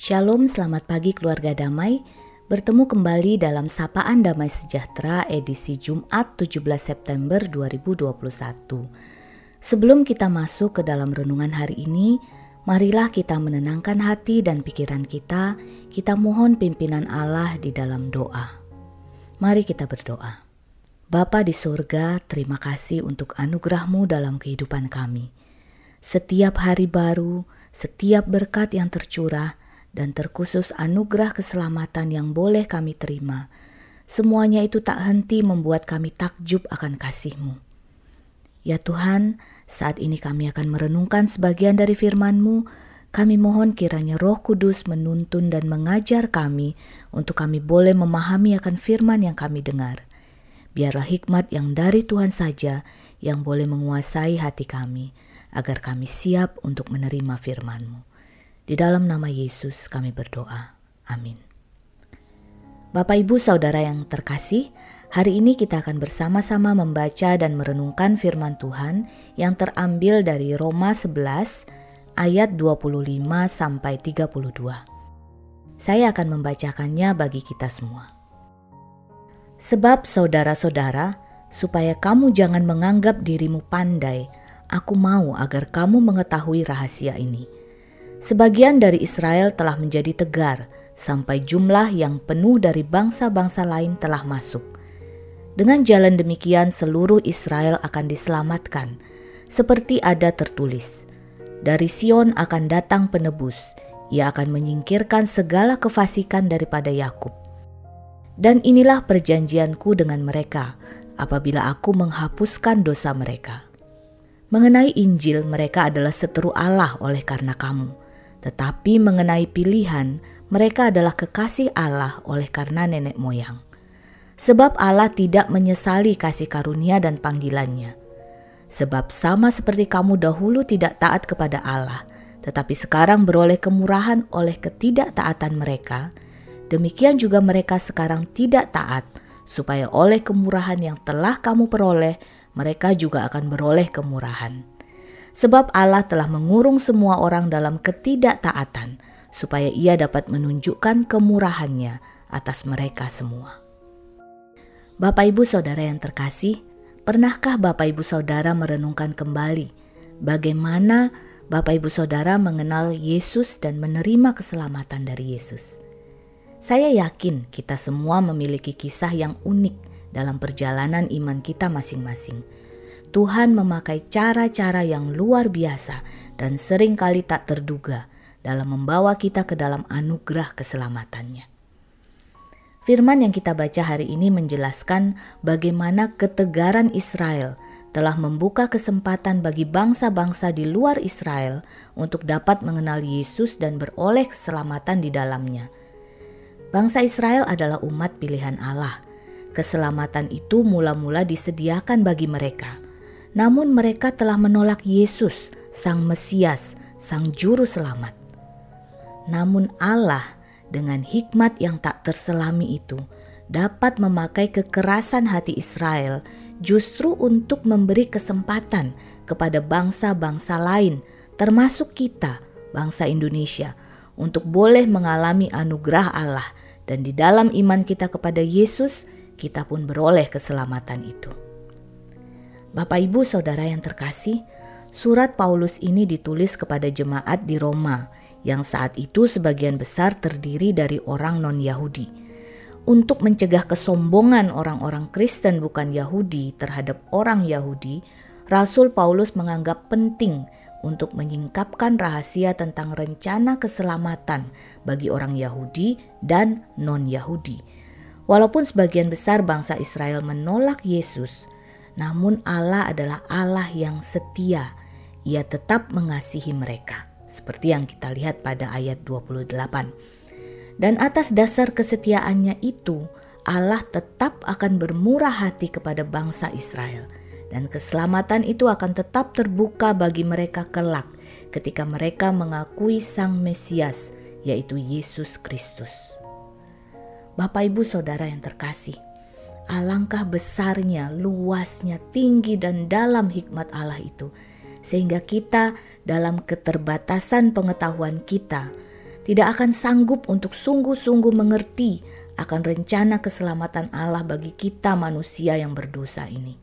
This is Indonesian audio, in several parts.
Shalom, selamat pagi keluarga damai. Bertemu kembali dalam Sapaan Damai Sejahtera edisi Jumat 17 September 2021. Sebelum kita masuk ke dalam renungan hari ini, marilah kita menenangkan hati dan pikiran kita. Kita mohon pimpinan Allah di dalam doa. Mari kita berdoa. Bapa di surga, terima kasih untuk anugerahmu dalam kehidupan kami. Setiap hari baru, setiap berkat yang tercurah, dan terkhusus anugerah keselamatan yang boleh kami terima. Semuanya itu tak henti membuat kami takjub akan kasih-Mu. Ya Tuhan, saat ini kami akan merenungkan sebagian dari firman-Mu. Kami mohon kiranya roh kudus menuntun dan mengajar kami untuk kami boleh memahami akan firman yang kami dengar. Biarlah hikmat yang dari Tuhan saja yang boleh menguasai hati kami, agar kami siap untuk menerima firman-Mu. Di dalam nama Yesus kami berdoa. Amin. Bapak Ibu Saudara yang terkasih, hari ini kita akan bersama-sama membaca dan merenungkan firman Tuhan yang terambil dari Roma 11 ayat 25 sampai 32. Saya akan membacakannya bagi kita semua. Sebab saudara-saudara, supaya kamu jangan menganggap dirimu pandai, aku mau agar kamu mengetahui rahasia ini Sebagian dari Israel telah menjadi tegar, sampai jumlah yang penuh dari bangsa-bangsa lain telah masuk. Dengan jalan demikian, seluruh Israel akan diselamatkan, seperti ada tertulis: "Dari Sion akan datang penebus, ia akan menyingkirkan segala kefasikan daripada Yakub." Dan inilah perjanjianku dengan mereka apabila aku menghapuskan dosa mereka. Mengenai Injil, mereka adalah seteru Allah oleh karena kamu tetapi mengenai pilihan, mereka adalah kekasih Allah oleh karena nenek moyang. Sebab Allah tidak menyesali kasih karunia dan panggilannya. Sebab sama seperti kamu dahulu tidak taat kepada Allah, tetapi sekarang beroleh kemurahan oleh ketidaktaatan mereka, demikian juga mereka sekarang tidak taat, supaya oleh kemurahan yang telah kamu peroleh, mereka juga akan beroleh kemurahan. Sebab Allah telah mengurung semua orang dalam ketidaktaatan, supaya ia dapat menunjukkan kemurahannya atas mereka semua. Bapak Ibu Saudara yang terkasih, pernahkah Bapak Ibu Saudara merenungkan kembali bagaimana Bapak Ibu Saudara mengenal Yesus dan menerima keselamatan dari Yesus? Saya yakin kita semua memiliki kisah yang unik dalam perjalanan iman kita masing-masing Tuhan memakai cara-cara yang luar biasa dan sering kali tak terduga dalam membawa kita ke dalam anugerah keselamatannya. Firman yang kita baca hari ini menjelaskan bagaimana ketegaran Israel telah membuka kesempatan bagi bangsa-bangsa di luar Israel untuk dapat mengenal Yesus dan beroleh keselamatan di dalamnya. Bangsa Israel adalah umat pilihan Allah. Keselamatan itu mula-mula disediakan bagi mereka namun mereka telah menolak Yesus, Sang Mesias, Sang Juru Selamat. Namun Allah dengan hikmat yang tak terselami itu dapat memakai kekerasan hati Israel justru untuk memberi kesempatan kepada bangsa-bangsa lain termasuk kita, bangsa Indonesia, untuk boleh mengalami anugerah Allah dan di dalam iman kita kepada Yesus, kita pun beroleh keselamatan itu. Bapak Ibu Saudara yang terkasih, surat Paulus ini ditulis kepada jemaat di Roma yang saat itu sebagian besar terdiri dari orang non-Yahudi. Untuk mencegah kesombongan orang-orang Kristen bukan Yahudi terhadap orang Yahudi, Rasul Paulus menganggap penting untuk menyingkapkan rahasia tentang rencana keselamatan bagi orang Yahudi dan non-Yahudi. Walaupun sebagian besar bangsa Israel menolak Yesus, namun Allah adalah Allah yang setia. Ia tetap mengasihi mereka. Seperti yang kita lihat pada ayat 28. Dan atas dasar kesetiaannya itu, Allah tetap akan bermurah hati kepada bangsa Israel. Dan keselamatan itu akan tetap terbuka bagi mereka kelak ketika mereka mengakui Sang Mesias, yaitu Yesus Kristus. Bapak, ibu, saudara yang terkasih, Alangkah besarnya, luasnya, tinggi, dan dalam hikmat Allah itu, sehingga kita dalam keterbatasan pengetahuan kita tidak akan sanggup untuk sungguh-sungguh mengerti akan rencana keselamatan Allah bagi kita manusia yang berdosa ini.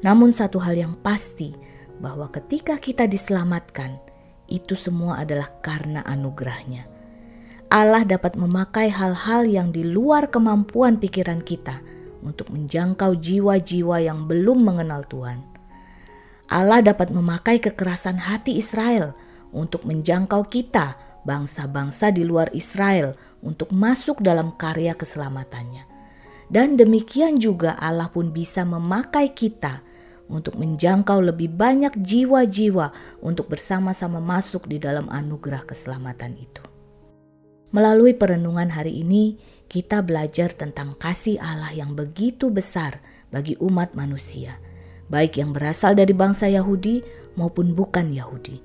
Namun satu hal yang pasti bahwa ketika kita diselamatkan, itu semua adalah karena anugerahnya. Allah dapat memakai hal-hal yang di luar kemampuan pikiran kita untuk menjangkau jiwa-jiwa yang belum mengenal Tuhan. Allah dapat memakai kekerasan hati Israel untuk menjangkau kita bangsa-bangsa di luar Israel untuk masuk dalam karya keselamatannya. Dan demikian juga Allah pun bisa memakai kita untuk menjangkau lebih banyak jiwa-jiwa untuk bersama-sama masuk di dalam anugerah keselamatan itu. Melalui perenungan hari ini, kita belajar tentang kasih Allah yang begitu besar bagi umat manusia, baik yang berasal dari bangsa Yahudi maupun bukan Yahudi.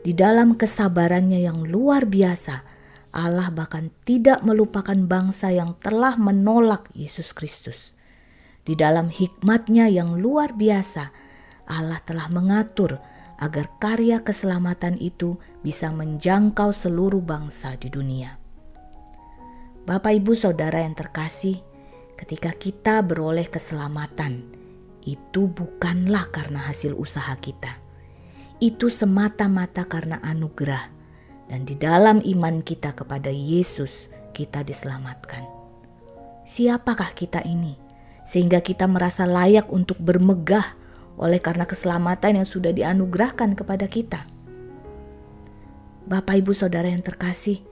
Di dalam kesabarannya yang luar biasa, Allah bahkan tidak melupakan bangsa yang telah menolak Yesus Kristus. Di dalam hikmatnya yang luar biasa, Allah telah mengatur agar karya keselamatan itu bisa menjangkau seluruh bangsa di dunia. Bapak, ibu, saudara yang terkasih, ketika kita beroleh keselamatan, itu bukanlah karena hasil usaha kita itu semata-mata karena anugerah, dan di dalam iman kita kepada Yesus, kita diselamatkan. Siapakah kita ini sehingga kita merasa layak untuk bermegah oleh karena keselamatan yang sudah dianugerahkan kepada kita? Bapak, ibu, saudara yang terkasih,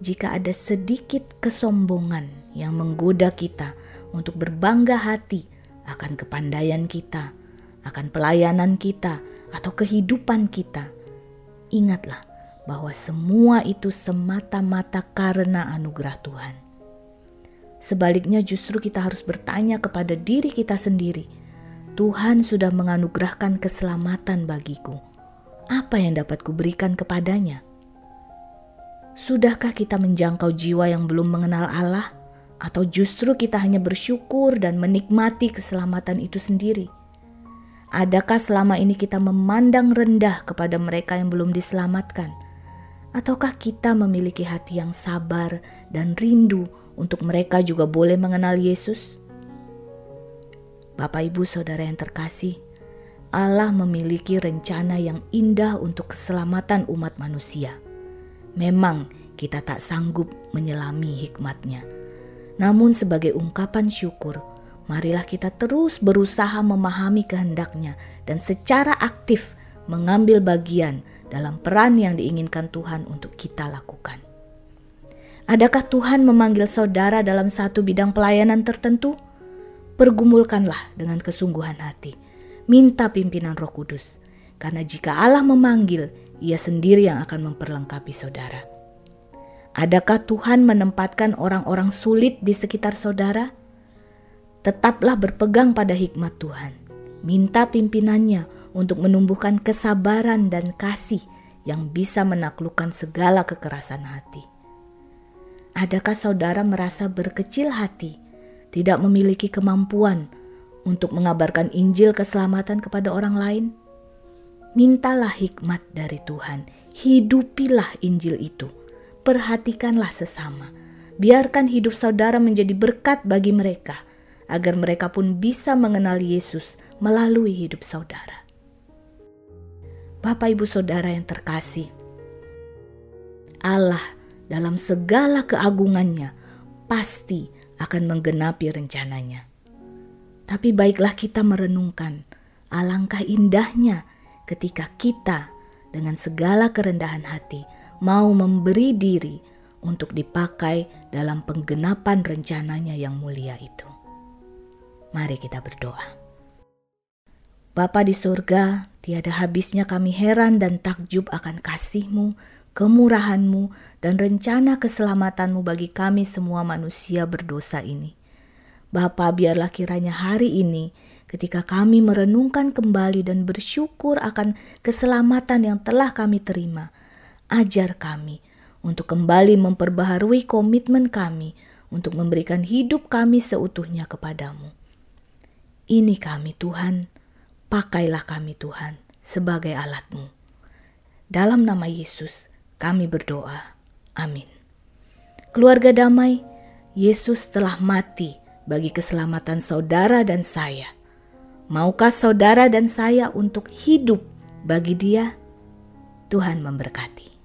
jika ada sedikit kesombongan yang menggoda kita untuk berbangga hati akan kepandaian kita, akan pelayanan kita, atau kehidupan kita, ingatlah bahwa semua itu semata-mata karena anugerah Tuhan. Sebaliknya, justru kita harus bertanya kepada diri kita sendiri: "Tuhan sudah menganugerahkan keselamatan bagiku. Apa yang dapat kuberikan kepadanya?" Sudahkah kita menjangkau jiwa yang belum mengenal Allah, atau justru kita hanya bersyukur dan menikmati keselamatan itu sendiri? Adakah selama ini kita memandang rendah kepada mereka yang belum diselamatkan? Ataukah kita memiliki hati yang sabar dan rindu untuk mereka juga boleh mengenal Yesus? Bapak, ibu, saudara yang terkasih, Allah memiliki rencana yang indah untuk keselamatan umat manusia. Memang kita tak sanggup menyelami hikmatnya, namun sebagai ungkapan syukur, marilah kita terus berusaha memahami kehendaknya dan secara aktif mengambil bagian dalam peran yang diinginkan Tuhan untuk kita lakukan. Adakah Tuhan memanggil saudara dalam satu bidang pelayanan tertentu? Pergumulkanlah dengan kesungguhan hati. Minta pimpinan Roh Kudus, karena jika Allah memanggil, Ia sendiri yang akan memperlengkapi saudara. Adakah Tuhan menempatkan orang-orang sulit di sekitar saudara? tetaplah berpegang pada hikmat Tuhan. Minta pimpinannya untuk menumbuhkan kesabaran dan kasih yang bisa menaklukkan segala kekerasan hati. Adakah saudara merasa berkecil hati, tidak memiliki kemampuan untuk mengabarkan Injil keselamatan kepada orang lain? Mintalah hikmat dari Tuhan, hidupilah Injil itu, perhatikanlah sesama, biarkan hidup saudara menjadi berkat bagi mereka agar mereka pun bisa mengenal Yesus melalui hidup saudara. Bapak, ibu, saudara yang terkasih, Allah dalam segala keagungannya pasti akan menggenapi rencananya. Tapi baiklah kita merenungkan alangkah indahnya ketika kita dengan segala kerendahan hati mau memberi diri untuk dipakai dalam penggenapan rencananya yang mulia itu. Mari kita berdoa. Bapa di surga, tiada habisnya kami heran dan takjub akan kasih-Mu, kemurahan-Mu, dan rencana keselamatan-Mu bagi kami semua manusia berdosa ini. Bapa, biarlah kiranya hari ini ketika kami merenungkan kembali dan bersyukur akan keselamatan yang telah kami terima, ajar kami untuk kembali memperbaharui komitmen kami untuk memberikan hidup kami seutuhnya kepadamu. Ini kami Tuhan, pakailah kami Tuhan sebagai alatmu. Dalam nama Yesus kami berdoa. Amin. Keluarga damai, Yesus telah mati bagi keselamatan saudara dan saya. Maukah saudara dan saya untuk hidup bagi Dia? Tuhan memberkati.